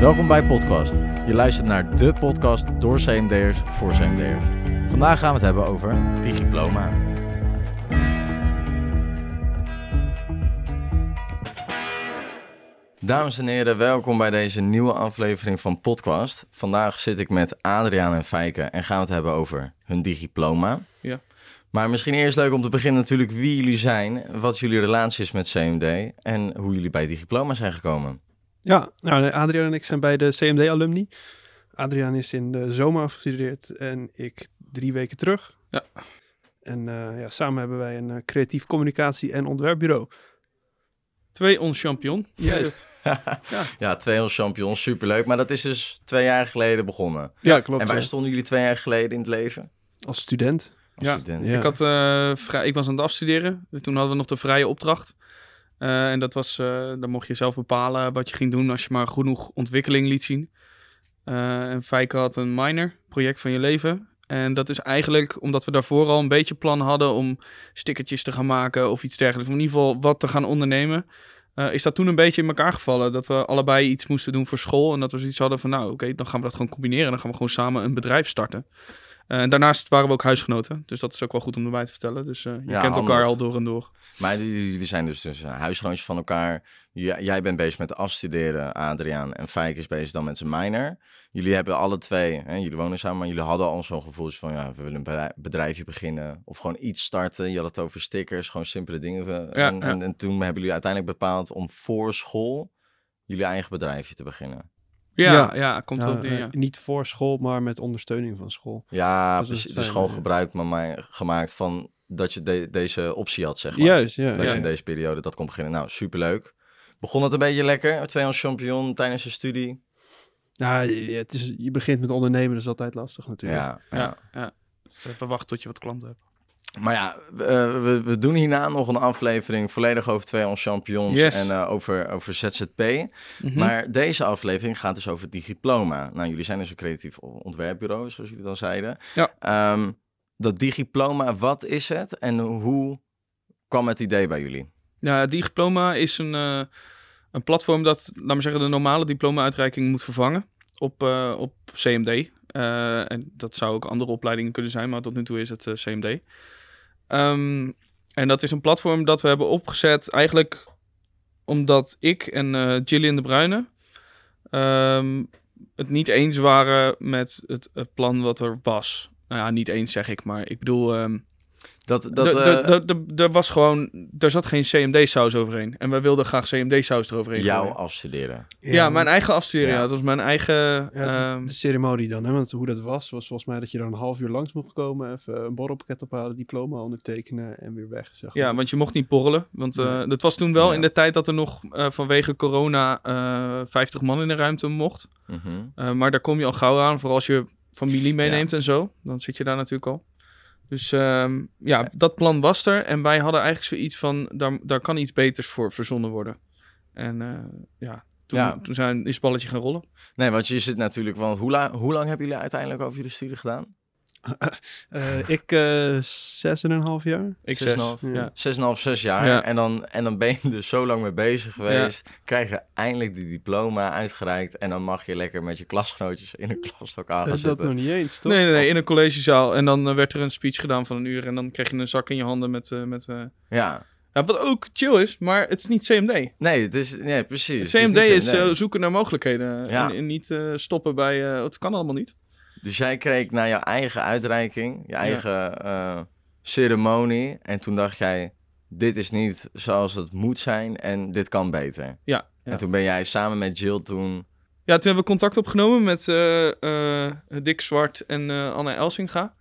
Welkom bij Podcast. Je luistert naar de podcast door CMD'ers voor CMD'ers. Vandaag gaan we het hebben over Digiploma. Dames en heren, welkom bij deze nieuwe aflevering van Podcast. Vandaag zit ik met Adriaan en Fijke en gaan we het hebben over hun digiploma. Ja. Maar misschien eerst leuk om te beginnen natuurlijk wie jullie zijn, wat jullie relatie is met CMD en hoe jullie bij digiploma zijn gekomen. Ja, nou, Adriaan en ik zijn bij de CMD-alumni. Adriaan is in de zomer afgestudeerd en ik drie weken terug. Ja. En eh, ja, samen hebben wij een eh, creatief communicatie- en ontwerpbureau. Twee ons champion. Juist. ja, 200 champions, superleuk. Maar dat is dus twee jaar geleden begonnen. Ja, klopt. En waar ja. stonden jullie twee jaar geleden in het leven? Als student. Als Ja. student. Ja. Ik, had, eh, vrij, ik was aan het afstuderen. Toen hadden we nog de vrije opdracht. Eh, en dat was, eh, dan mocht je zelf bepalen wat je ging doen als je maar genoeg ontwikkeling liet zien. Eh, en Fijke had een minor, project van je leven. En dat is eigenlijk omdat we daarvoor al een beetje plan hadden om stickertjes te gaan maken of iets dergelijks. In ieder geval wat te gaan ondernemen. Is dat toen een beetje in elkaar gevallen. Dat we allebei iets moesten doen voor school. En dat we zoiets hadden van, nou oké, dan gaan we dat gewoon combineren. Dan gaan we gewoon samen een bedrijf starten. Eh, en daarnaast waren we ook huisgenoten. Dus dat is ook wel goed om erbij te vertellen. Dus eh, je Ja, kent elkaar al door en door. Maar jullie zijn dus, dus eh, huisgenootjes van elkaar. J- jij bent bezig met afstuderen, Adriaan. En Fijk is bezig dan met zijn minor. Jullie hebben alle twee, hè, jullie wonen samen, maar jullie hadden al zo'n gevoel van... ja, we willen een bedrijf- bedrijfje beginnen of gewoon iets starten. Je had het over stickers, gewoon simpele dingen. Ja, en, ja. En, en toen hebben jullie uiteindelijk bepaald om voor school jullie eigen bedrijfje te beginnen. Ja, ja, Ja. komt wel eh, ja. niet voor school, maar met ondersteuning van school. Ja, Dus Dus gewoon gebruik maar mij gemaakt van dat je de- deze optie had, zeg maar. Juist, ja. Dat ja. je in deze periode dat kon beginnen. Nou, superleuk. Begon het een beetje lekker, 200 champion tijdens je studie? Ja, je- het is, je begint met ondernemen, dat is altijd lastig natuurlijk. Ja, ja. Ja, ja. Dus even wachten tot je wat klanten hebt. Maar ja, we, eh, we, we doen hierna nog een aflevering volledig over 200 champions Yes. en eh, over, over ZZP. Mhm. Maar deze aflevering gaat dus over het digiploma. Nou, jullie zijn dus een creatief ontwerpbureau, zoals jullie dan zeiden. Ja. Ehm, dat digiploma, wat is het en hoe kwam het idee bij jullie? Ja, die diploma is een, eh, een platform dat, laat maar zeggen, de normale diploma-uitreiking moet vervangen op, op CMD. En dat zou ook andere opleidingen kunnen zijn, maar tot nu toe is het CMD. Ehm, en dat is een platform dat we hebben opgezet eigenlijk omdat ik en eh Gillian de Bruyne ehm, het niet eens waren met het, het plan wat er was. Nou ja, niet eens zeg ik, maar ik bedoel... ehm, Dat, dat, eh, Er was gewoon, er zat geen CMD-saus overheen. En wij wilden graag CMD-saus eroverheen jou gooien. afstuderen. Ja, mijn eigen afstuderen. Ja. Ja. Dat was mijn eigen... Ja, de- ehm, de ceremonie dan, hè? want hoe dat was, was volgens mij dat je dan een half uur langs mocht komen, even een borrelpakket ophalen, diploma ondertekenen en weer weg. Zeg ja, want je mocht niet porrelen. Want eh, Nee. dat was toen wel Ja. in de tijd dat er nog eh, vanwege corona eh 50 man in de ruimte mocht. Mhm. Eh, maar daar kom je al gauw aan, vooral als je familie meeneemt en zo. Dan zit je daar natuurlijk al. Dus ehm, ja, dat plan was er. En wij hadden eigenlijk zoiets van, daar, daar kan iets beters voor verzonnen worden. En eh, ja, toen, Ja. toen zijn, is het balletje gaan rollen. Nee, want je zit natuurlijk... Want hoe, la- hoe lang hebben jullie uiteindelijk over jullie studie gedaan? Eh, ik eh, zes en een half jaar. Ik Zes en zes. half, ja. Zes en half, zes jaar. Ja. En, dan, en dan ben je dus zo lang mee bezig geweest. Krijg je eindelijk die diploma uitgereikt. En dan mag je lekker met je klasgenootjes in een klastok aan gaan Eh, dat zitten. nog niet eens, toch? Nee, nee, nee, in een collegezaal. En dan eh, werd er een speech gedaan van een uur. En dan kreeg je een zak in je handen met... eh, met eh, Ja. ja, wat ook chill is, maar het is niet CMD. Nee, het is... Nee, precies. Het CMD is, eh, zoeken naar mogelijkheden. Ja. En, en niet eh, stoppen bij... eh, het kan allemaal niet. Dus jij kreeg naar je eigen uitreiking, je eigen eh, ceremonie. En toen dacht jij, dit is niet zoals het moet zijn en dit kan beter. Ja. En toen ben jij samen met Jill toen... Ja, toen hebben we contact opgenomen met eh, eh, Dick Zwart en Anne Elsinga.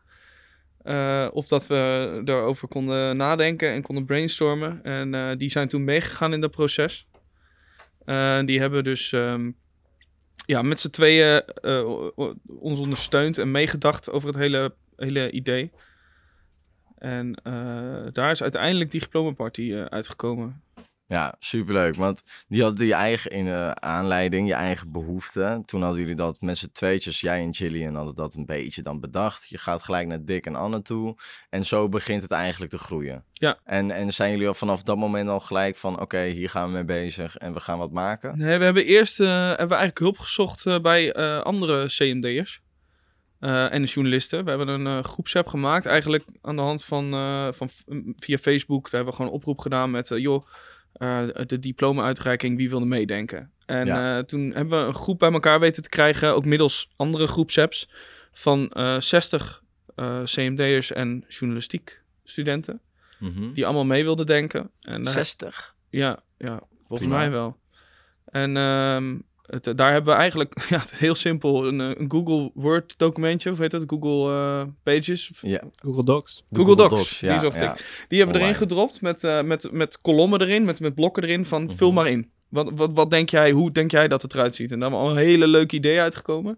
Of dat we erover konden nadenken en konden brainstormen. En die zijn toen meegegaan in dat proces. Eh, die hebben dus ehm, ja, met z'n tweeën eh, ons ondersteund en meegedacht over het hele, hele idee. En eh, daar is uiteindelijk die diplomaparty eh uitgekomen. Ja, superleuk. Want die hadden je eigen in, eh, aanleiding, je eigen behoefte. Toen hadden jullie dat met z'n tweetjes, jij en Gillian, hadden dat een beetje dan bedacht. Je gaat gelijk naar Dick en Anne toe. En zo begint het eigenlijk te groeien. Ja. En, en zijn jullie al vanaf dat moment al gelijk van, oké, hier gaan we mee bezig en we gaan wat maken? Nee, we hebben eerst eh, hebben we eigenlijk hulp gezocht eh, bij andere CMD'ers. en de journalisten. We hebben een eh, groepsapp gemaakt. Eigenlijk aan de hand van, van via Facebook. Daar hebben we gewoon een oproep gedaan met... joh, eh, de diploma-uitreiking, wie wilde meedenken? En Ja. eh, toen hebben we een groep bij elkaar weten te krijgen. Ook middels andere groepsapps. Van eh 60 eh, CMD'ers en journalistiek studenten. Mhm. Die allemaal mee wilden denken. En daar- 60? ja, ja volgens Prima. mij wel. En ehm, het, daar hebben we eigenlijk, ja, het is heel simpel, een, eh, een Google Word documentje, of heet dat, Google eh, Pages, Ja. Google Docs. Google Docs, die ja. die hebben we erin gedropt met, eh, met, met kolommen erin, met, met blokken erin van Mhm. vul maar in. Wat, wat, wat denk jij, hoe denk jij dat het eruit ziet? En daar hebben we al een hele leuke idee uitgekomen.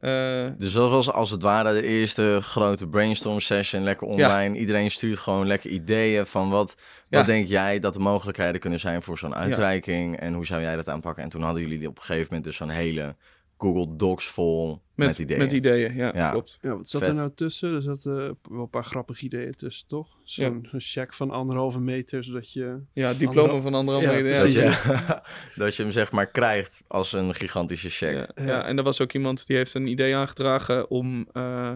Eh, Dus dat was als het ware de eerste grote brainstorm session, lekker online. Iedereen stuurt gewoon lekker ideeën van wat, Ja. wat denk jij dat de mogelijkheden kunnen zijn voor zo'n uitreiking en hoe zou jij dat aanpakken? En toen hadden jullie op een gegeven moment dus zo'n hele Google Docs vol met, met, ideeën. Met ideeën, ja, Ja. klopt. Ja, wat zat Vet. er nou tussen? Er zaten eh, wel een paar grappige ideeën tussen, toch? Zo'n zo'n check van anderhalve meter, zodat je... Ja, diploma van anderhalve Ja, meter. Ja, dat, je, dat je hem zeg maar krijgt als een gigantische check. Ja, Ja. ja, en er was ook iemand die heeft een idee aangedragen om eh,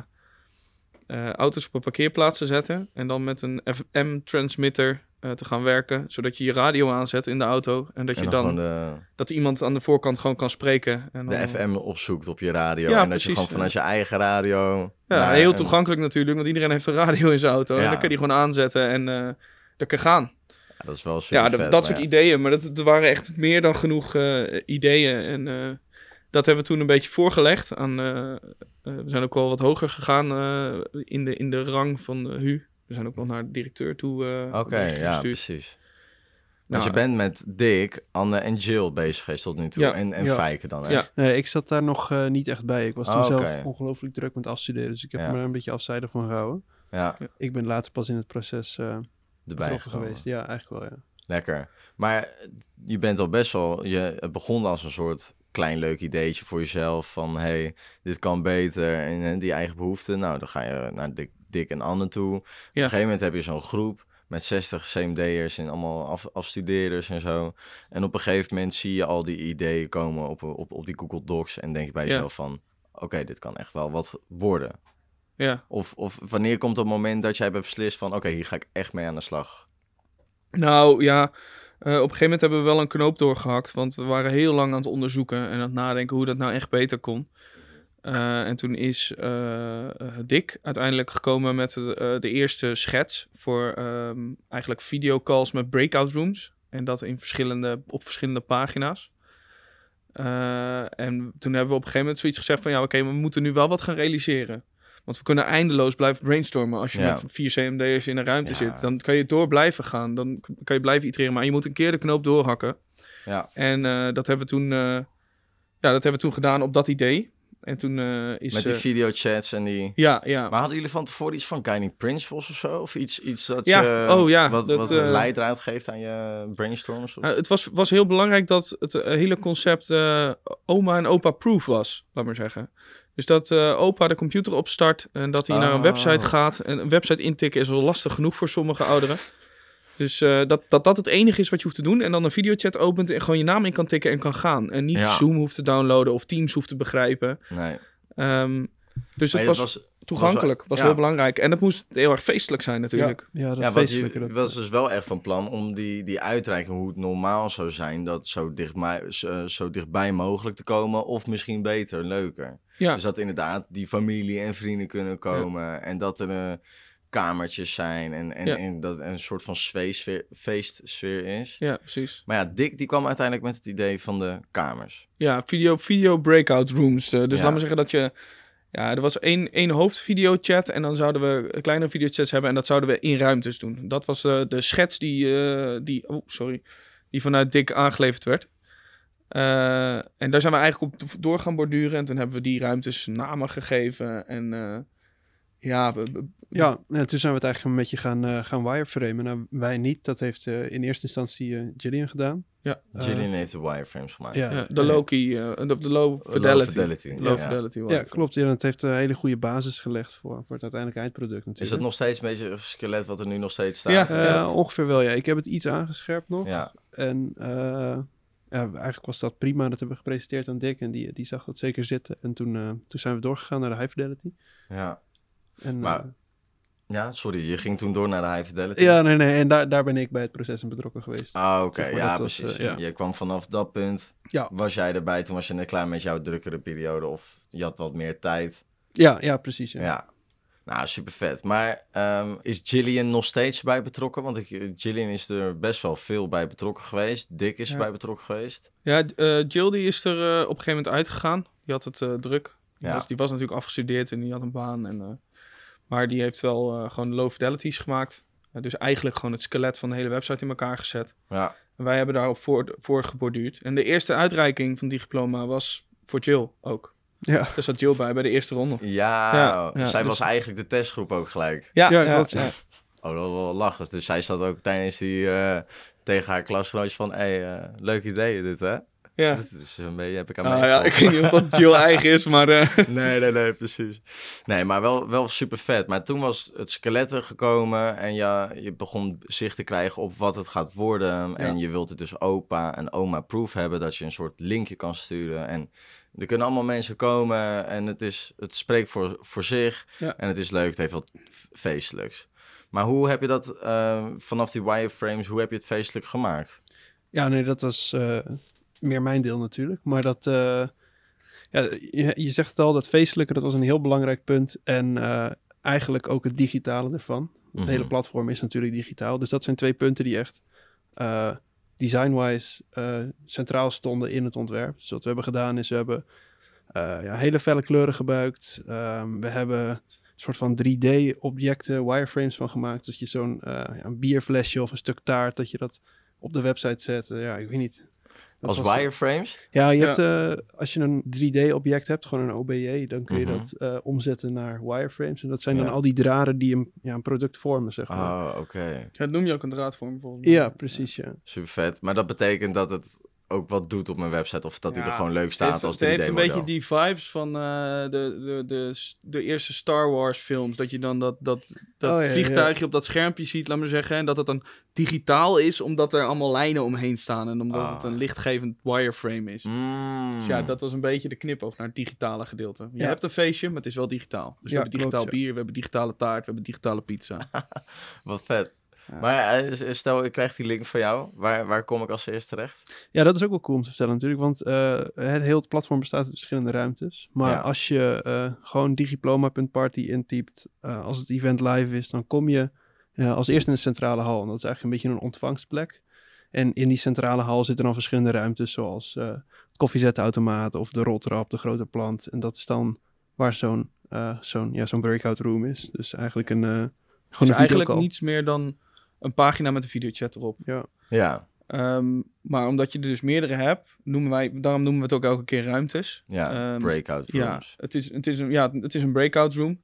eh, auto's op een parkeerplaats te zetten. En dan met een FM-transmitter te gaan werken. Zodat je je radio aanzet in de auto. En dat En je dan, de, dat iemand aan de voorkant gewoon kan spreken. En dan, de FM opzoekt op je radio. Ja, en dat je precies, gewoon vanuit je eigen radio... Ja, heel toegankelijk natuurlijk. Want iedereen heeft een radio in zijn auto. En Ja. dan kan je die gewoon aanzetten en eh dan kan gaan. Ja, dat is wel super Ja, de- vet, dat soort ideeën. Maar dat, er waren echt meer dan genoeg eh, ideeën. En eh, dat hebben we toen een beetje voorgelegd. Aan, eh, eh, we zijn ook wel wat hoger gegaan eh, in, de, in de rang van eh, HU. We zijn ook nog naar de directeur toe eh, Oké, ja, precies. Want Nou, je bent met Dick, Anne en Jill bezig geweest tot nu toe. Ja. En, en Ja. Fijke dan, hè? Ja. Nee, ik zat daar nog eh, niet echt bij. Ik was toen Oh, zelf ongelooflijk druk met afstuderen. Dus ik heb Ja. me er een beetje afzijdig van gehouden. Ja, Ik ben later pas in het proces eh erbij geweest. Ja, eigenlijk wel, ja. Lekker. Maar je bent al best wel... Je, het begon als een soort klein leuk ideetje voor jezelf. Van, hey, dit kan beter. En, eh, die eigen behoeften. Nou, dan ga je naar Dick, Dick en Anne toe. Op een gegeven moment heb je zo'n groep met 60 CMD'ers en allemaal af, afstudeerders en zo. En op een gegeven moment zie je al die ideeën komen op, op, op die Google Docs. En denk je bij Ja. jezelf van... Oké, dit kan echt wel wat worden. Ja. Of, of wanneer komt het moment dat jij hebt beslist van... Oké, hier ga ik echt mee aan de slag. Nou ja, eh, op een gegeven moment hebben we wel een knoop doorgehakt. Want we waren heel lang aan het onderzoeken en aan het nadenken hoe dat nou echt beter kon. Eh, en toen is eh, eh, Dick uiteindelijk gekomen met de, de eerste schets voor ehm, eigenlijk videocalls met breakout rooms. En dat in verschillende, op verschillende pagina's. En toen hebben we op een gegeven moment zoiets gezegd van ja, oké, we moeten nu wel wat gaan realiseren. Want we kunnen eindeloos blijven brainstormen. Als je Ja. met vier CMD'ers in een ruimte Ja. zit, dan kan je door blijven gaan. Dan kan je blijven itereren. Maar je moet een keer de knoop doorhakken. Ja, En dat hebben we toen, ja, dat hebben we toen gedaan op dat idee. En toen eh, is... met die eh, videochats en die... ja, ja. Maar hadden jullie van tevoren iets van guiding principles of zo? Of iets, iets dat Ja, je... oh ja, Wat, dat, wat een eh, leidraad geeft aan je brainstorms? Of... Het was, was heel belangrijk dat het hele concept oma en opa proof was, laat maar zeggen. Dus dat eh, opa de computer opstart en dat hij naar een Oh. website gaat. En een website intikken is al lastig genoeg voor sommige ouderen. Dus eh, dat, dat dat het enige is wat je hoeft te doen. En dan een videochat opent en gewoon je naam in kan tikken en kan gaan. En niet Ja. Zoom hoeft te downloaden of Teams hoeft te begrijpen. nee. Ehm, dus Maar het ja, was, toegankelijk, was ja. heel belangrijk. En het moest heel erg feestelijk zijn natuurlijk. Ja, dat Ja, feestelijke. dat- was dus wel echt van plan om die, die uitreiking, hoe het normaal zou zijn, dat zo dichtbij, zo, zo dichtbij mogelijk te komen. Of misschien beter, leuker. Ja. Dus dat inderdaad die familie en vrienden kunnen komen. En dat er eh, kamertjes zijn. En, en, Ja. en dat een soort van zweesfeer, feestsfeer is. ja, precies. Maar ja, Dick die kwam uiteindelijk met het idee van de kamers. Ja, video, video breakout rooms. eh, dus Ja. laat maar zeggen dat je... Ja, er was één, één hoofdvideochat en dan zouden we kleinere videochats hebben en dat zouden we in ruimtes doen. Dat was eh, de schets die, eh, die, oh, sorry, die vanuit Dick aangeleverd werd. En daar zijn we eigenlijk op door gaan borduren en toen hebben we die ruimtes namen gegeven en Ja, Ja, en toen zijn we het eigenlijk een beetje gaan, eh, gaan wireframen. Nou, wij niet. Dat heeft eh, in eerste instantie eh Gillian gedaan. Ja. Gillian heeft de wireframes gemaakt. ja. ja, de Loki, eh, de, de low fidelity. fidelity, Low ja. fidelity. Ja, klopt. Ja, het heeft een hele goede basis gelegd voor, voor het uiteindelijke eindproduct natuurlijk. Is dat nog steeds een beetje een skelet wat er nu nog steeds staat? Ja. Ongeveer wel, ja. Ik heb het iets aangescherpt nog. ja. En eh, ja, eigenlijk was dat prima. Dat hebben we gepresenteerd aan Dick. En die, die zag dat zeker zitten. En toen, eh, toen zijn we doorgegaan naar de high fidelity. ja. En, Maar- eh, Ja, sorry, je ging toen door naar de high fidelity. ja, nee, nee. En daar, daar ben ik bij het proces in betrokken geweest. Ah, oké. Zeg maar, ja, was, precies. eh, ja. Je kwam vanaf dat punt, Ja. was jij erbij. Toen was je net klaar met jouw drukkere periode of je had wat meer tijd. Ja, ja, precies. Ja. Ja. Nou, super vet. Maar ehm, is Gillian nog steeds bij betrokken? Want ik, Gillian is er best wel veel bij betrokken geweest. Dick is Ja. erbij betrokken geweest. Ja, eh, Jill die is er eh, op een gegeven moment uitgegaan. Die had het eh, druk. Die, Ja. was, die was natuurlijk afgestudeerd en die had een baan. En, eh, maar die heeft wel eh, gewoon low fidelities gemaakt. Eh, dus eigenlijk gewoon het skelet van de hele website in elkaar gezet. Ja. En wij hebben daarop voor, voor geborduurd. En de eerste uitreiking van die diploma was voor Jill ook. Ja. Daar zat Jill bij, bij de eerste ronde. Ja, Ja, ja, zij dus was het- eigenlijk de testgroep ook gelijk. Ja, Ja, klopt. Oh, dat was wel lachen. Dus zij zat ook tijdens die eh, tegen haar klasgenootjes van... Hé, hey, eh, leuk idee dit, hè? Ja. Dat is een beetje, heb ik aan Ah, mij ja, ik weet niet of dat Jill eigen is, maar... eh, Nee, nee, nee, precies. Nee, maar wel, wel super vet. Maar toen was het skelet er gekomen en ja, je begon zicht te krijgen op wat het gaat worden. En je wilt het dus opa en oma proof hebben, dat je een soort linkje kan sturen. En er kunnen allemaal mensen komen en het, is, het spreekt voor, voor zich. Ja. En het is leuk, het heeft wat feestelijks. Maar hoe heb je dat eh, vanaf die wireframes, hoe heb je het feestelijk gemaakt? Ja, nee, dat was eh, meer mijn deel natuurlijk. Maar dat, eh, ja, je, je zegt het al, dat feestelijke, dat was een heel belangrijk punt. En eh, eigenlijk ook het digitale ervan. Het Mhm. hele platform is natuurlijk digitaal. Dus dat zijn twee punten die echt eh, design-wise centraal stonden in het ontwerp. Dus wat we hebben gedaan is, we hebben ja, hele felle kleuren gebruikt. Ehm, we hebben een soort van 3D-objecten, wireframes van gemaakt. Dat je zo'n ja, een bierflesje of een stuk taart, dat je dat op de website zet. Ja, ik weet niet. Dat Als was- wireframes? Ja, je Ja. hebt, eh, als je een 3D-object hebt, gewoon een OBJ, dan kun je Mhm. dat eh, omzetten naar wireframes. En dat zijn Ja. dan al die draden die een, ja, een product vormen, zeg maar. Oh, oké. dat noem je ook een draadvorm volgens mij. ja, precies, ja. Super vet. Maar dat betekent dat het ook wat doet op mijn website. Of dat hij er gewoon leuk staat heeft, als het heeft 3D een beetje die vibes van eh, de, de, de, de eerste Star Wars films. Dat je dan dat, dat, dat Oh, ja, vliegtuigje op dat schermpje ziet, laat maar zeggen. En dat het dan digitaal is, omdat er allemaal lijnen omheen staan. En omdat Ah. het een lichtgevend wireframe is. Mm. Dus ja, dat was een beetje de knipoog naar het digitale gedeelte. Je Ja. hebt een feestje, maar het is wel digitaal. Dus we hebben digitaal klopt, bier, we hebben digitale taart, we hebben digitale pizza. Wat vet. Ja. Maar eh, stel, ik krijg die link van jou. Waar, waar kom ik als eerste terecht? Ja, dat is ook wel cool om te vertellen natuurlijk, want eh, het heel het platform bestaat uit verschillende ruimtes. Maar Ja. als je eh, gewoon digiploma.party intypt, eh, als het event live is, dan kom je eh, als eerste in de centrale hal. En dat is eigenlijk een beetje een ontvangstplek. En in die centrale hal zitten dan verschillende ruimtes, zoals eh het koffiezetautomaat of de roltrap, de grote plant. En dat is dan waar zo'n eh, zo'n ja, zo'n breakout room is. Dus eigenlijk een, eh gewoon een eigenlijk niets meer dan een pagina met een videochat erop. Ja, Ehm, maar omdat je er dus meerdere hebt, noemen wij, daarom noemen we het ook elke keer ruimtes. ja. Ehm, breakout Ja, rooms. het is, het, is een, ja, het is een breakout room.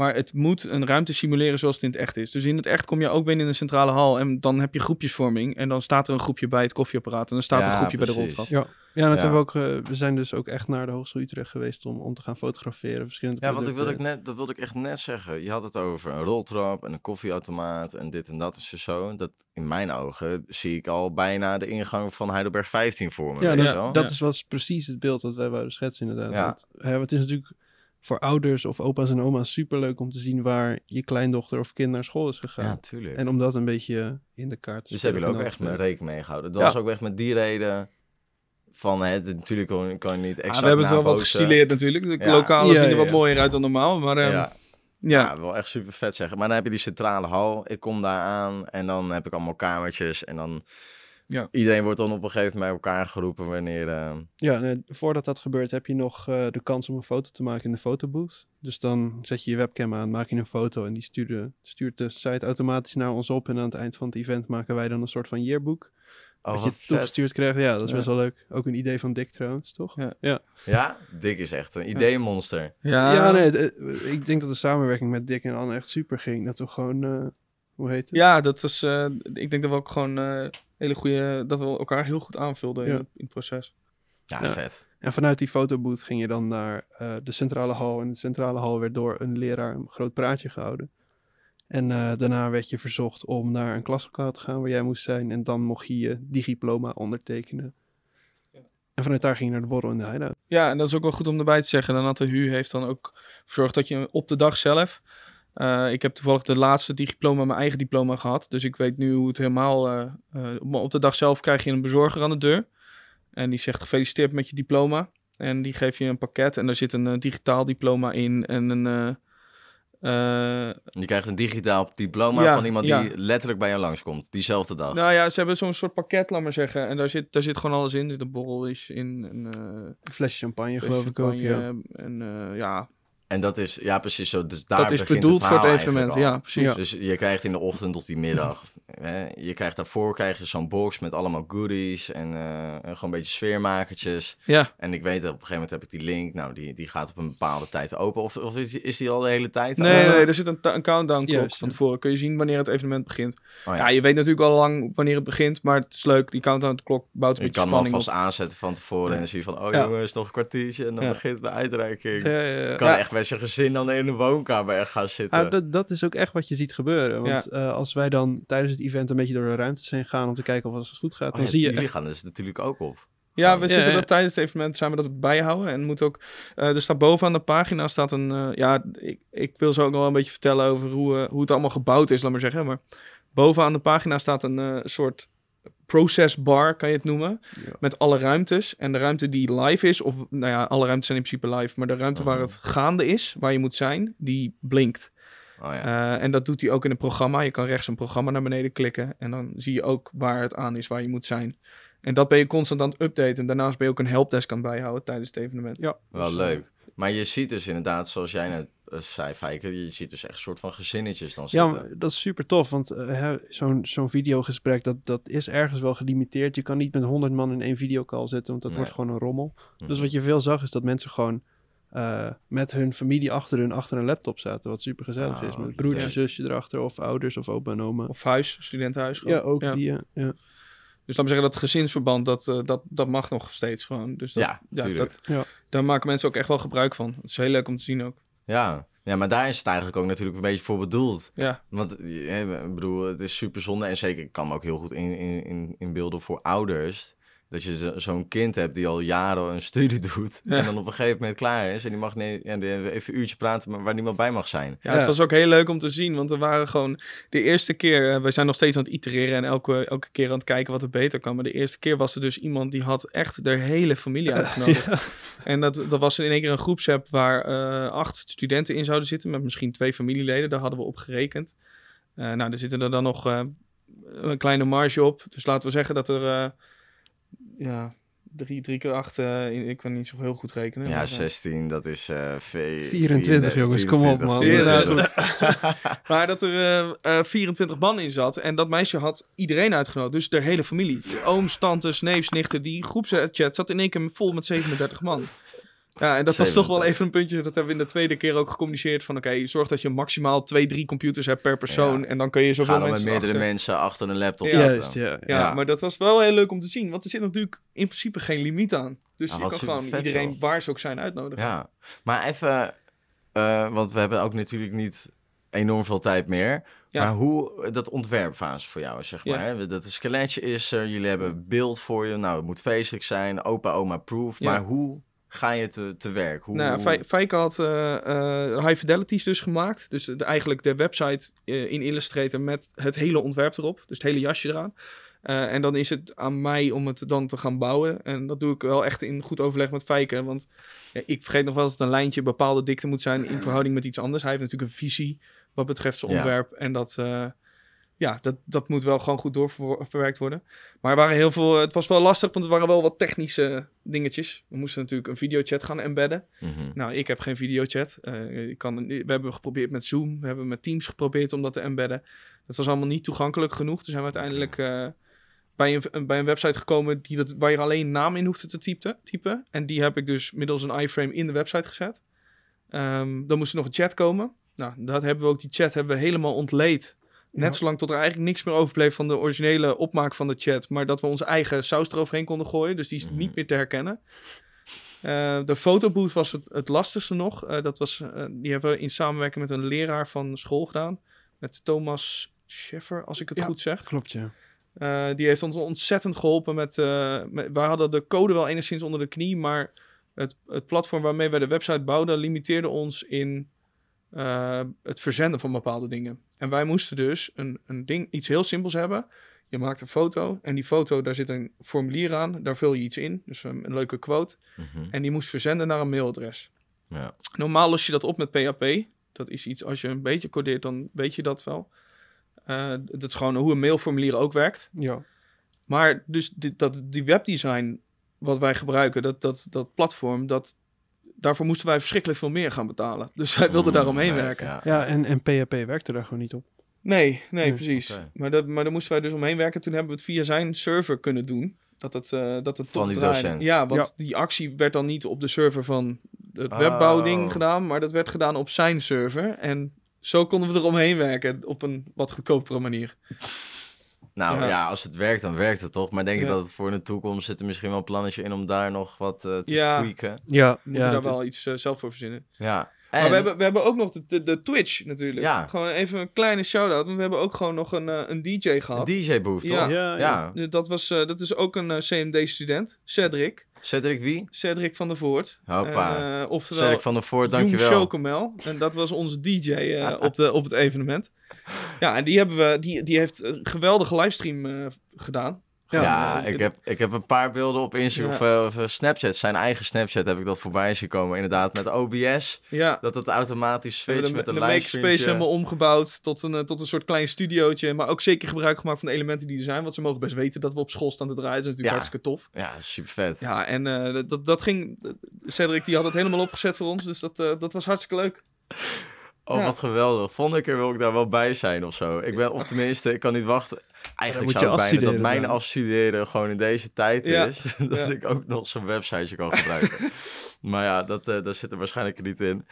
Maar het moet een ruimte simuleren zoals het in het echt is. Dus in het echt kom je ook binnen in een centrale hal. En dan heb je groepjesvorming. En dan staat er een groepje bij het koffieapparaat. En dan staat er Ja, een groepje bij de roltrap. Ja, ja en dat Ja. hebben we ook. eh, we zijn dus ook echt naar de Hogeschool Utrecht geweest om, om te gaan fotograferen. Verschillende Ja, want ik wilde, ik net, dat wilde ik echt net zeggen. Je had het over een roltrap en een koffieautomaat en dit en dat is dus zo. Dat in mijn ogen zie ik al bijna de ingang van Heidelberg 15 voor me. Ja, weet dat, is, was precies het beeld dat wij wouden schetsen inderdaad. Ja. Want, hè, het is natuurlijk voor ouders of opa's en oma's superleuk om te zien waar je kleindochter of kind naar school is gegaan. Ja, tuurlijk. En om dat een beetje in de kaart te Dus stellen hebben jullie ook echt met rekening mee gehouden. Dat Ja. was ook echt met die reden van het, natuurlijk kan, kan je niet exact Ja, we hebben het wel wat gestileerd natuurlijk. De Ja. lokalen Ja, zien er wat ja. mooier uit dan normaal. Maar ehm, Ja, ja. ja, wel echt super vet zeggen. Maar dan heb je die centrale hal. Ik kom daar aan en dan heb ik allemaal kamertjes. En dan Ja. iedereen wordt dan op een gegeven moment bij elkaar geroepen wanneer... eh, Ja, nee, voordat dat gebeurt heb je nog eh, de kans om een foto te maken in de fotobooth. Dus dan zet je je webcam aan, maak je een foto en die stuurt de, stuurt de site automatisch naar ons op. En aan het eind van het event maken wij dan een soort van yearbook. Oh, dat wat je vet. toegestuurd krijgt. Ja, dat is Ja. best wel leuk. Ook een idee van Dick trouwens, toch? Ja. Ja, Dick is echt een ideeënmonster. Ja, Ja, nee, het- het- ik denk dat de samenwerking met Dick en Anne echt super ging. Dat we gewoon, eh, hoe heet het? Ja, dat is. eh, ik denk dat we ook gewoon eh, hele goede. dat we elkaar heel goed aanvulden in, Ja. het, in het proces. Ja, Ja. vet. En vanuit die fotoboot ging je dan naar eh, de centrale hal. En de centrale hal werd door een leraar een groot praatje gehouden. En eh, daarna werd je verzocht om naar een klaslokaal te gaan waar jij moest zijn. En dan mocht je je digiploma ondertekenen. En vanuit daar ging je naar de borrel in de hideout. Ja, en dat is ook wel goed om erbij te zeggen. Dan had de HU heeft dan ook verzorgd dat je op de dag zelf. Eh, ik heb toevallig de laatste diploma, mijn eigen diploma gehad. Dus ik weet nu hoe het helemaal. maar op de dag zelf krijg je een bezorger aan de deur. En die zegt gefeliciteerd met je diploma. En die geeft je een pakket. En daar zit een digitaal diploma in. En een. Je krijgt een digitaal diploma Ja, van iemand ja. die letterlijk bij jou langskomt. Diezelfde dag. nou ja, ze hebben zo'n soort pakket, laat maar zeggen. En daar zit, daar zit gewoon alles in. Er zit een borrel is in. En, Een flesje champagne flesje geloof ik ook. Ja. En eh, ja, En dat is, ja precies zo. Dus daar dat is begint bedoeld voor het evenement. Ja, precies. Ja. Dus je krijgt in de ochtend of die middag. Hè, je krijgt daarvoor krijg je zo'n box met allemaal goodies en eh, gewoon een beetje sfeermakertjes. Ja, En ik weet dat op een gegeven moment heb ik die link. Nou, die, die gaat op een bepaalde tijd open. Of, of is, die- is die al de hele tijd? Nee, nee, er zit een, een countdown klok van tevoren. Kun je zien wanneer het evenement begint. Oh, ja. ja. je weet natuurlijk al lang wanneer het begint, maar het is leuk. Die countdown klok bouwt een Je beetje kan hem spanning op. alvast aanzetten van tevoren en dan zie je van, oh Ja. jongens, nog een kwartiertje en dan Ja. begint de uitreiking. Ja, ja, ja. kan Ja. echt met je gezin dan in de woonkamer echt gaan zitten. Ah, dat, dat is ook echt wat je ziet gebeuren. Want eh, als wij dan tijdens het event een beetje door de ruimtes heen gaan om te kijken of alles goed gaat, Oh dan ja, zie je jullie echt... gaan dus natuurlijk ook op. Ja, we Ja, zitten ja. dat tijdens het evenement zijn we dat bijhouden. En moet ook, eh, er staat bovenaan de pagina staat een, eh, ja, ik, ik wil zo ook nog wel een beetje vertellen over hoe, hoe het allemaal gebouwd is, laat maar zeggen. Maar bovenaan de pagina staat een eh, soort process bar, kan je het noemen. Ja. Met alle ruimtes. En de ruimte die live is, of nou ja, alle ruimtes zijn in principe live, maar de ruimte waar Mhm. het gaande is, waar je moet zijn, die blinkt. Oh ja. Eh, en dat doet hij ook in het programma. Je kan rechts een programma naar beneden klikken. En dan zie je ook waar het aan is, waar je moet zijn. En dat ben je constant aan het updaten. En daarnaast ben je ook een helpdesk aan het bijhouden tijdens het evenement. Ja. Wel leuk. Maar je ziet dus inderdaad, zoals jij net eh, je ziet dus echt een soort van gezinnetjes dan Ja, zitten. maar dat is super tof, want hè, zo'n zo'n videogesprek, dat, dat is ergens wel gelimiteerd. Je kan niet met 100 man in één videocall zitten, want dat Nee. wordt gewoon een rommel. Mhm. Dus wat je veel zag, is dat mensen gewoon eh, met hun familie achter hun, achter een laptop zaten, wat super gezellig Ah, is. Met leuk. broertje, Ja. zusje erachter, of ouders, of opa en oma. Of huis, studentenhuis. gewoon. Ja, ook die, ja. ja. Dus laat me zeggen, dat gezinsverband, dat, dat, dat mag nog steeds gewoon. Dus dat, Ja, tuurlijk. dat, Ja. daar maken mensen ook echt wel gebruik van. Het is heel leuk om te zien ook. Ja. ja, maar daar is het eigenlijk ook natuurlijk een beetje voor bedoeld. Ja, Want eh, ik bedoel, het is super zonde. En zeker, ik kan me ook heel goed in, in, in, inbeelden voor ouders. Dat je zo- zo'n kind hebt die al jaren een studie doet. Ja. En dan op een gegeven moment klaar is. En die mag nee, ja, die even een uurtje praten, maar waar niemand bij mag zijn. Ja, Ja. het was ook heel leuk om te zien, want er waren gewoon de eerste keer, eh, wij zijn nog steeds aan het itereren en elke, elke keer aan het kijken wat er beter kan, maar de eerste keer was er dus iemand die had echt de hele familie uitgenodigd. En dat, dat was in één keer een groepsapp waar eh, acht studenten in zouden zitten, met misschien twee familieleden, daar hadden we op gerekend. Eh, nou, er zitten er dan nog eh, een kleine marge op, dus laten we zeggen dat er, eh, ja, drie, drie keer acht, eh, ik kan niet zo heel goed rekenen. Ja, maar, eh, 16, dat is eh v- 24, jongens, kom op, 24, man. 24. Maar dat er eh, eh, 24 man in zat. En dat meisje had iedereen uitgenodigd. Dus de hele familie. Ooms, tantes, neefs, nichten. Die groepschat zat in één keer vol met 37 man. Ja, en dat was toch wel 37. even een puntje. Dat hebben we in de tweede keer ook gecommuniceerd. Van oké, zorg dat je maximaal twee, drie computers hebt per persoon. Ja. En dan kun je zoveel Ga dan met mensen meerdere achter. mensen achter een laptop Ja. Juist, ja. Ja, Ja. maar dat was wel heel leuk om te zien. Want er zit natuurlijk in principe geen limiet aan. Dus Ja, je kan gewoon vet, iedereen joh. waar ze ook zijn uitnodigen. Ja, maar even, eh, want we hebben ook natuurlijk niet enorm veel tijd meer. Ja. Maar hoe dat ontwerpfase voor jou is, zeg Ja. maar. Hè? Dat het skeletje is er, jullie hebben beeld voor je. Nou, het moet feestelijk zijn, opa, oma, proof. Ja. Maar hoe ga je te, te werk? Hoe, Nou, Fij- Fijke had eh, eh, High Fidelities dus gemaakt. Dus de, eigenlijk de website eh, in Illustrator met het hele ontwerp erop. Dus het hele jasje eraan. En dan is het aan mij om het dan te gaan bouwen. En dat doe ik wel echt in goed overleg met Fijke. Want ja, ik vergeet nog wel eens dat een lijntje bepaalde dikte moet zijn in verhouding met iets anders. Hij heeft natuurlijk een visie wat betreft zijn Ja. ontwerp. En dat, ja, dat, dat moet wel gewoon goed doorverwerkt worden. Maar er waren heel veel, het was wel lastig, want er waren wel wat technische dingetjes. We moesten natuurlijk een videochat gaan embedden. Mhm. Nou, ik heb geen videochat. Eh, ik kan, we hebben geprobeerd met Zoom. We hebben met Teams geprobeerd om dat te embedden. Dat was allemaal niet toegankelijk genoeg. Toen zijn we uiteindelijk eh, bij een, bij een website gekomen die dat, waar je alleen naam in hoefde te typen, typen. En die heb ik dus middels een iframe in de website gezet. Ehm, dan moest er nog een chat komen. Nou, dat hebben we ook, die chat hebben we helemaal ontleed. Net Ja. zolang tot er eigenlijk niks meer overbleef van de originele opmaak van de chat. Maar dat we onze eigen saus eroverheen konden gooien. Dus die is Mhm. niet meer te herkennen. Eh, de fotobooth was het, het lastigste nog. Eh, dat was, eh, die hebben we in samenwerking met een leraar van school gedaan. Met Thomas Scheffer, als ik het Ja. goed zeg. Klopt, ja. Eh, die heeft ons ontzettend geholpen met, eh, met... Wij hadden de code wel enigszins onder de knie, maar het, het platform waarmee wij de website bouwden limiteerde ons in eh, het verzenden van bepaalde dingen. En wij moesten dus een, een ding, iets heel simpels hebben. Je maakt een foto en die foto, daar zit een formulier aan. Daar vul je iets in, dus een, een leuke quote. Mhm. En die moest verzenden naar een mailadres. Ja. Normaal los je dat op met PHP. Dat is iets, als je een beetje codeert, dan weet je dat wel. Eh, dat is gewoon hoe een mailformulier ook werkt. Ja, Maar dus die, dat, die webdesign wat wij gebruiken, dat, dat, dat platform, dat, daarvoor moesten wij verschrikkelijk veel meer gaan betalen. Dus wij wilden Mm, daaromheen ja, werken. ja. ja en, en PHP werkte daar gewoon niet op. Nee, nee, Nee, precies. Maar, dat, maar daar moesten wij dus omheen werken. Toen hebben we het via zijn server kunnen doen. Dat het, eh dat het Van toch die draaide. docent. Ja, want die actie werd dan niet op de server van het Oh. webbouwding gedaan, maar dat werd gedaan op zijn server. En zo konden we eromheen werken op een wat goedkopere manier. Nou Ja. ja. als het werkt, dan werkt het toch. Maar denk je Ja. dat het voor de toekomst zit er misschien wel een plannetje in om daar nog wat eh, te Ja. tweaken? Ja, We moeten ja, daar wel iets eh, zelf voor verzinnen. Ja. Maar we hebben, we hebben ook nog de, de, de Twitch natuurlijk. Ja. Gewoon even een kleine shout-out. Want we hebben ook gewoon nog een, eh, een DJ een gehad. DJ-booth, toch? Ja. Ja, ja. Eh, Dat, was, eh, dat is ook een eh, CMD-student. Cedric. Cedric wie? Cedric van der Voort. Hoppa. Oftewel Cedric van der Voort, dankjewel. Chocomel. En dat was onze DJ eh, op, de, op het evenement. Ja, en die, hebben we, die, die heeft een geweldige livestream eh, gedaan. Ja, ik, heb, ik heb een paar beelden op Instagram Ja. of, eh, of, Snapchat. Zijn eigen Snapchat heb ik dat voorbij zien komen. Inderdaad, met OBS. Ja, Dat het automatisch switcht de, met een makerspace livestream. helemaal omgebouwd tot een, eh, tot een soort klein studiootje. Maar ook zeker gebruik gemaakt van de elementen die er zijn. Want ze mogen best weten dat we op school staan te draaien. Dat is natuurlijk hartstikke tof. Ja, super vet. Ja, en eh, dat, dat ging... Cedric die had het helemaal opgezet voor ons. Dus dat, dat was hartstikke leuk. Oh, Ja. wat geweldig. Volgende keer wil ik daar wel bij zijn of zo. Ik ben, of tenminste, ik kan niet wachten. Eigenlijk moet zou je ik bijna dat mijn dan. afstuderen gewoon in deze tijd Ja. is. dat Ja. ik ook nog zo'n websiteje kan gebruiken. maar ja, dat, eh dat zit er waarschijnlijk niet in.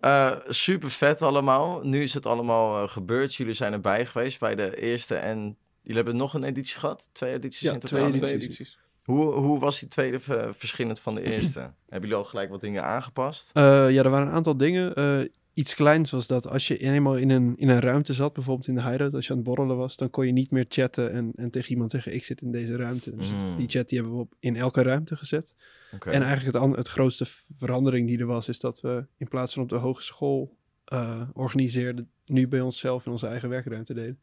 Eh, super vet allemaal. Nu is het allemaal eh, gebeurd. Jullie zijn erbij geweest bij de eerste en... Jullie hebben nog een editie gehad? Twee edities Ja, in totaal? Twee edities. edities. Hoe, hoe was die tweede verschillend van de eerste? Hebben jullie al gelijk wat dingen aangepast? Eh, ja, er waren een aantal dingen. Eh, iets kleins was dat als je eenmaal in een, in een ruimte zat, bijvoorbeeld in de hideout, als je aan het borrelen was, dan kon je niet meer chatten en, en tegen iemand zeggen, ik zit in deze ruimte. Dus Mm. die chat die hebben we op, in elke ruimte gezet. Oké. En eigenlijk het, het grootste verandering die er was, is dat we in plaats van op de hogeschool eh organiseerden, nu bij onszelf in onze eigen werkruimte deden.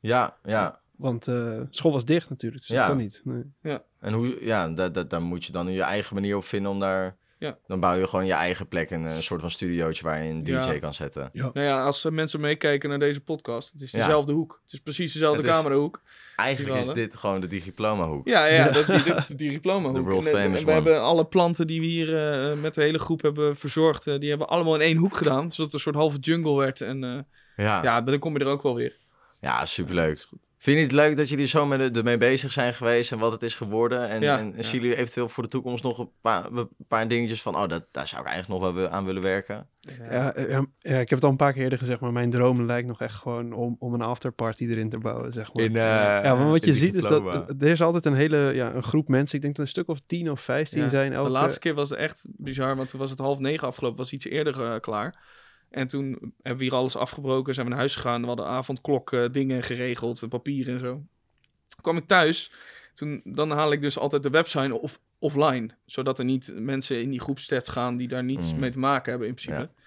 Ja, ja. Want eh, school was dicht natuurlijk, dus Ja. dat kon niet. Nee. En hoe, ja, daar, daar, daar moet je dan je eigen manier op vinden om daar... Ja. Dan bouw je gewoon je eigen plek en een soort van studiootje waar je een DJ Ja. kan zetten. Nou ja, als eh, mensen meekijken naar deze podcast, het is Ja. dezelfde hoek. Het is precies dezelfde is- camerahoek. Eigenlijk is dit gewoon de digiploma hoek. Ja, ja, Ja. Dat, dit is die diploma hoek. De world En, eh, famous en we one. hebben alle planten die we hier eh, met de hele groep hebben verzorgd, eh, die hebben we allemaal in één hoek gedaan. Zodat het een soort halve jungle werd. En eh, Ja, ja, dan kom je er ook wel weer. Ja superleuk. Vind je het leuk dat jullie zo met ermee bezig zijn geweest en wat het is geworden? En, Ja, en ja. zien jullie eventueel voor de toekomst nog een paar, een paar dingetjes van... Oh, dat, daar zou ik eigenlijk nog wel aan willen werken? Ja, eh, ja, ja, ik heb het al een paar keer eerder gezegd, maar mijn droom lijkt nog echt gewoon om, om een afterparty erin te bouwen, zeg maar. In, eh, Ja, maar wat je ziet is dat er is altijd een hele ja, een groep mensen. Ik denk dat een stuk of 10 of 15 Ja, zijn. Elke, De laatste keer was het echt bizar, want toen was het half negen afgelopen, was iets eerder eh, klaar. En toen hebben we hier alles afgebroken, zijn we naar huis gegaan. We hadden avondklok eh, dingen geregeld, papier en zo. Toen kwam ik thuis, toen, dan haal ik dus altijd de website of, offline. Zodat er niet mensen in die groepschats gaan die daar niets Mm. mee te maken hebben in principe. Ja.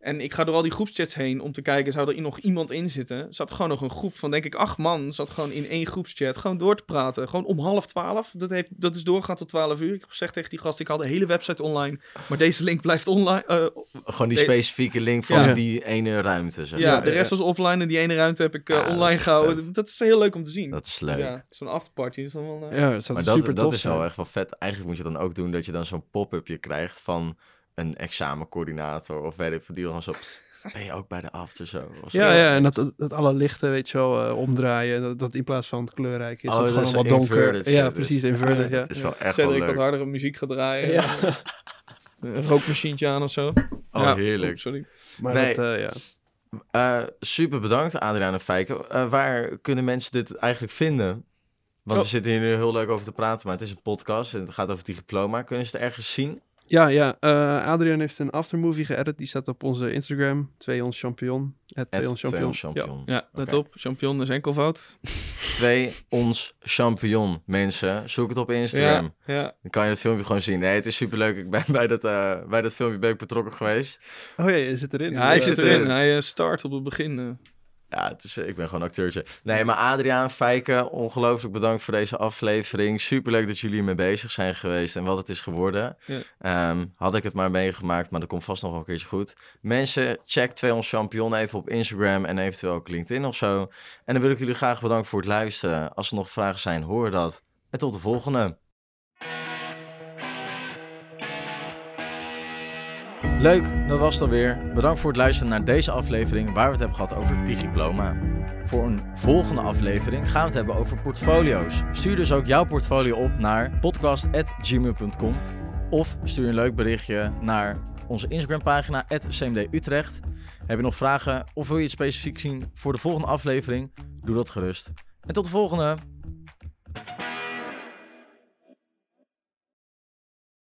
En ik ga door al die groepschats heen om te kijken, zou er nog iemand in zitten? Er zat gewoon nog een groep van, denk ik, acht man. Zat gewoon in één groepschat, gewoon door te praten. Gewoon om half twaalf. Dat, heeft, dat is doorgegaan tot twaalf uur. Ik heb gezegd tegen die gast, ik haal de hele website online. Maar deze link blijft online. eh, Gewoon die specifieke link van Ja. die ene ruimte. Zeg ja, de rest was offline en die ene ruimte heb ik eh, Ja, dat online is gehouden. vet. Dat is heel leuk om te zien. Dat is leuk. Ja, zo'n afterparty is dan wel... eh, ja, Maar super dat, tof dat is wel echt wel vet. Eigenlijk moet je dan ook doen dat je dan zo'n pop-upje krijgt van... een examencoördinator of weet ik veel, die dan zo, "Psst, ben je ook bij de after zo? Of Ja, zo. ja, en dat, dat, alle lichten, weet je wel, eh, omdraaien. Dat, dat in plaats van kleurrijk is, Oh, dat gewoon is wat donker. inverted Ja, shit, precies, dus- inverted, ja. Het is wel echt Cedric wel wat leuk. hardere muziek gaat draaien. Ja. Een rookmachientje aan of zo. Oh, Ja, heerlijk. oh, sorry. Maar Nee. dat, eh, ja. Eh, super bedankt, Adriaan en Fijke. Eh, waar kunnen mensen dit eigenlijk vinden? Want Oh. we zitten hier nu heel leuk over te praten, maar het is een podcast en het gaat over die diploma. Kunnen ze het ergens zien? Ja, ja. eh, Adrian heeft een aftermovie geëdit. Die staat op onze Instagram. Twee ons champion. Het twee ons champion. Champion. Ja, let op. Champignon is enkelvoud. Twee Ons Champion, mensen. Zoek het op Instagram. Ja, ja. Dan kan je het filmpje gewoon zien. Nee, het is superleuk. Ik ben bij dat, eh, bij dat filmpje ben ik betrokken geweest. Oh ja, je zit erin. Ja, hij zit erin. erin. Hij eh, start op het begin. Ja, het is, ik ben gewoon acteurtje. Nee, maar Adriaan, Fijke, ongelooflijk bedankt voor deze aflevering. Superleuk dat jullie ermee bezig zijn geweest en wat het is geworden. Ja. Ehm, had ik het maar meegemaakt, maar dat komt vast nog wel een keertje goed. Mensen, check 200 Champion even op Instagram en eventueel ook LinkedIn of zo. En dan wil ik jullie graag bedanken voor het luisteren. Als er nog vragen zijn, hoor dat. En tot de volgende. Leuk, dat was het alweer. Bedankt voor het luisteren naar deze aflevering waar we het hebben gehad over Digiploma. Voor een volgende aflevering gaan we het hebben over portfolio's. Stuur dus ook jouw portfolio op naar podcast.gmail.com of stuur een leuk berichtje naar onze Instagram pagina @cmdutrecht. Heb je nog vragen of wil je iets specifiek zien voor de volgende aflevering? Doe dat gerust. En tot de volgende!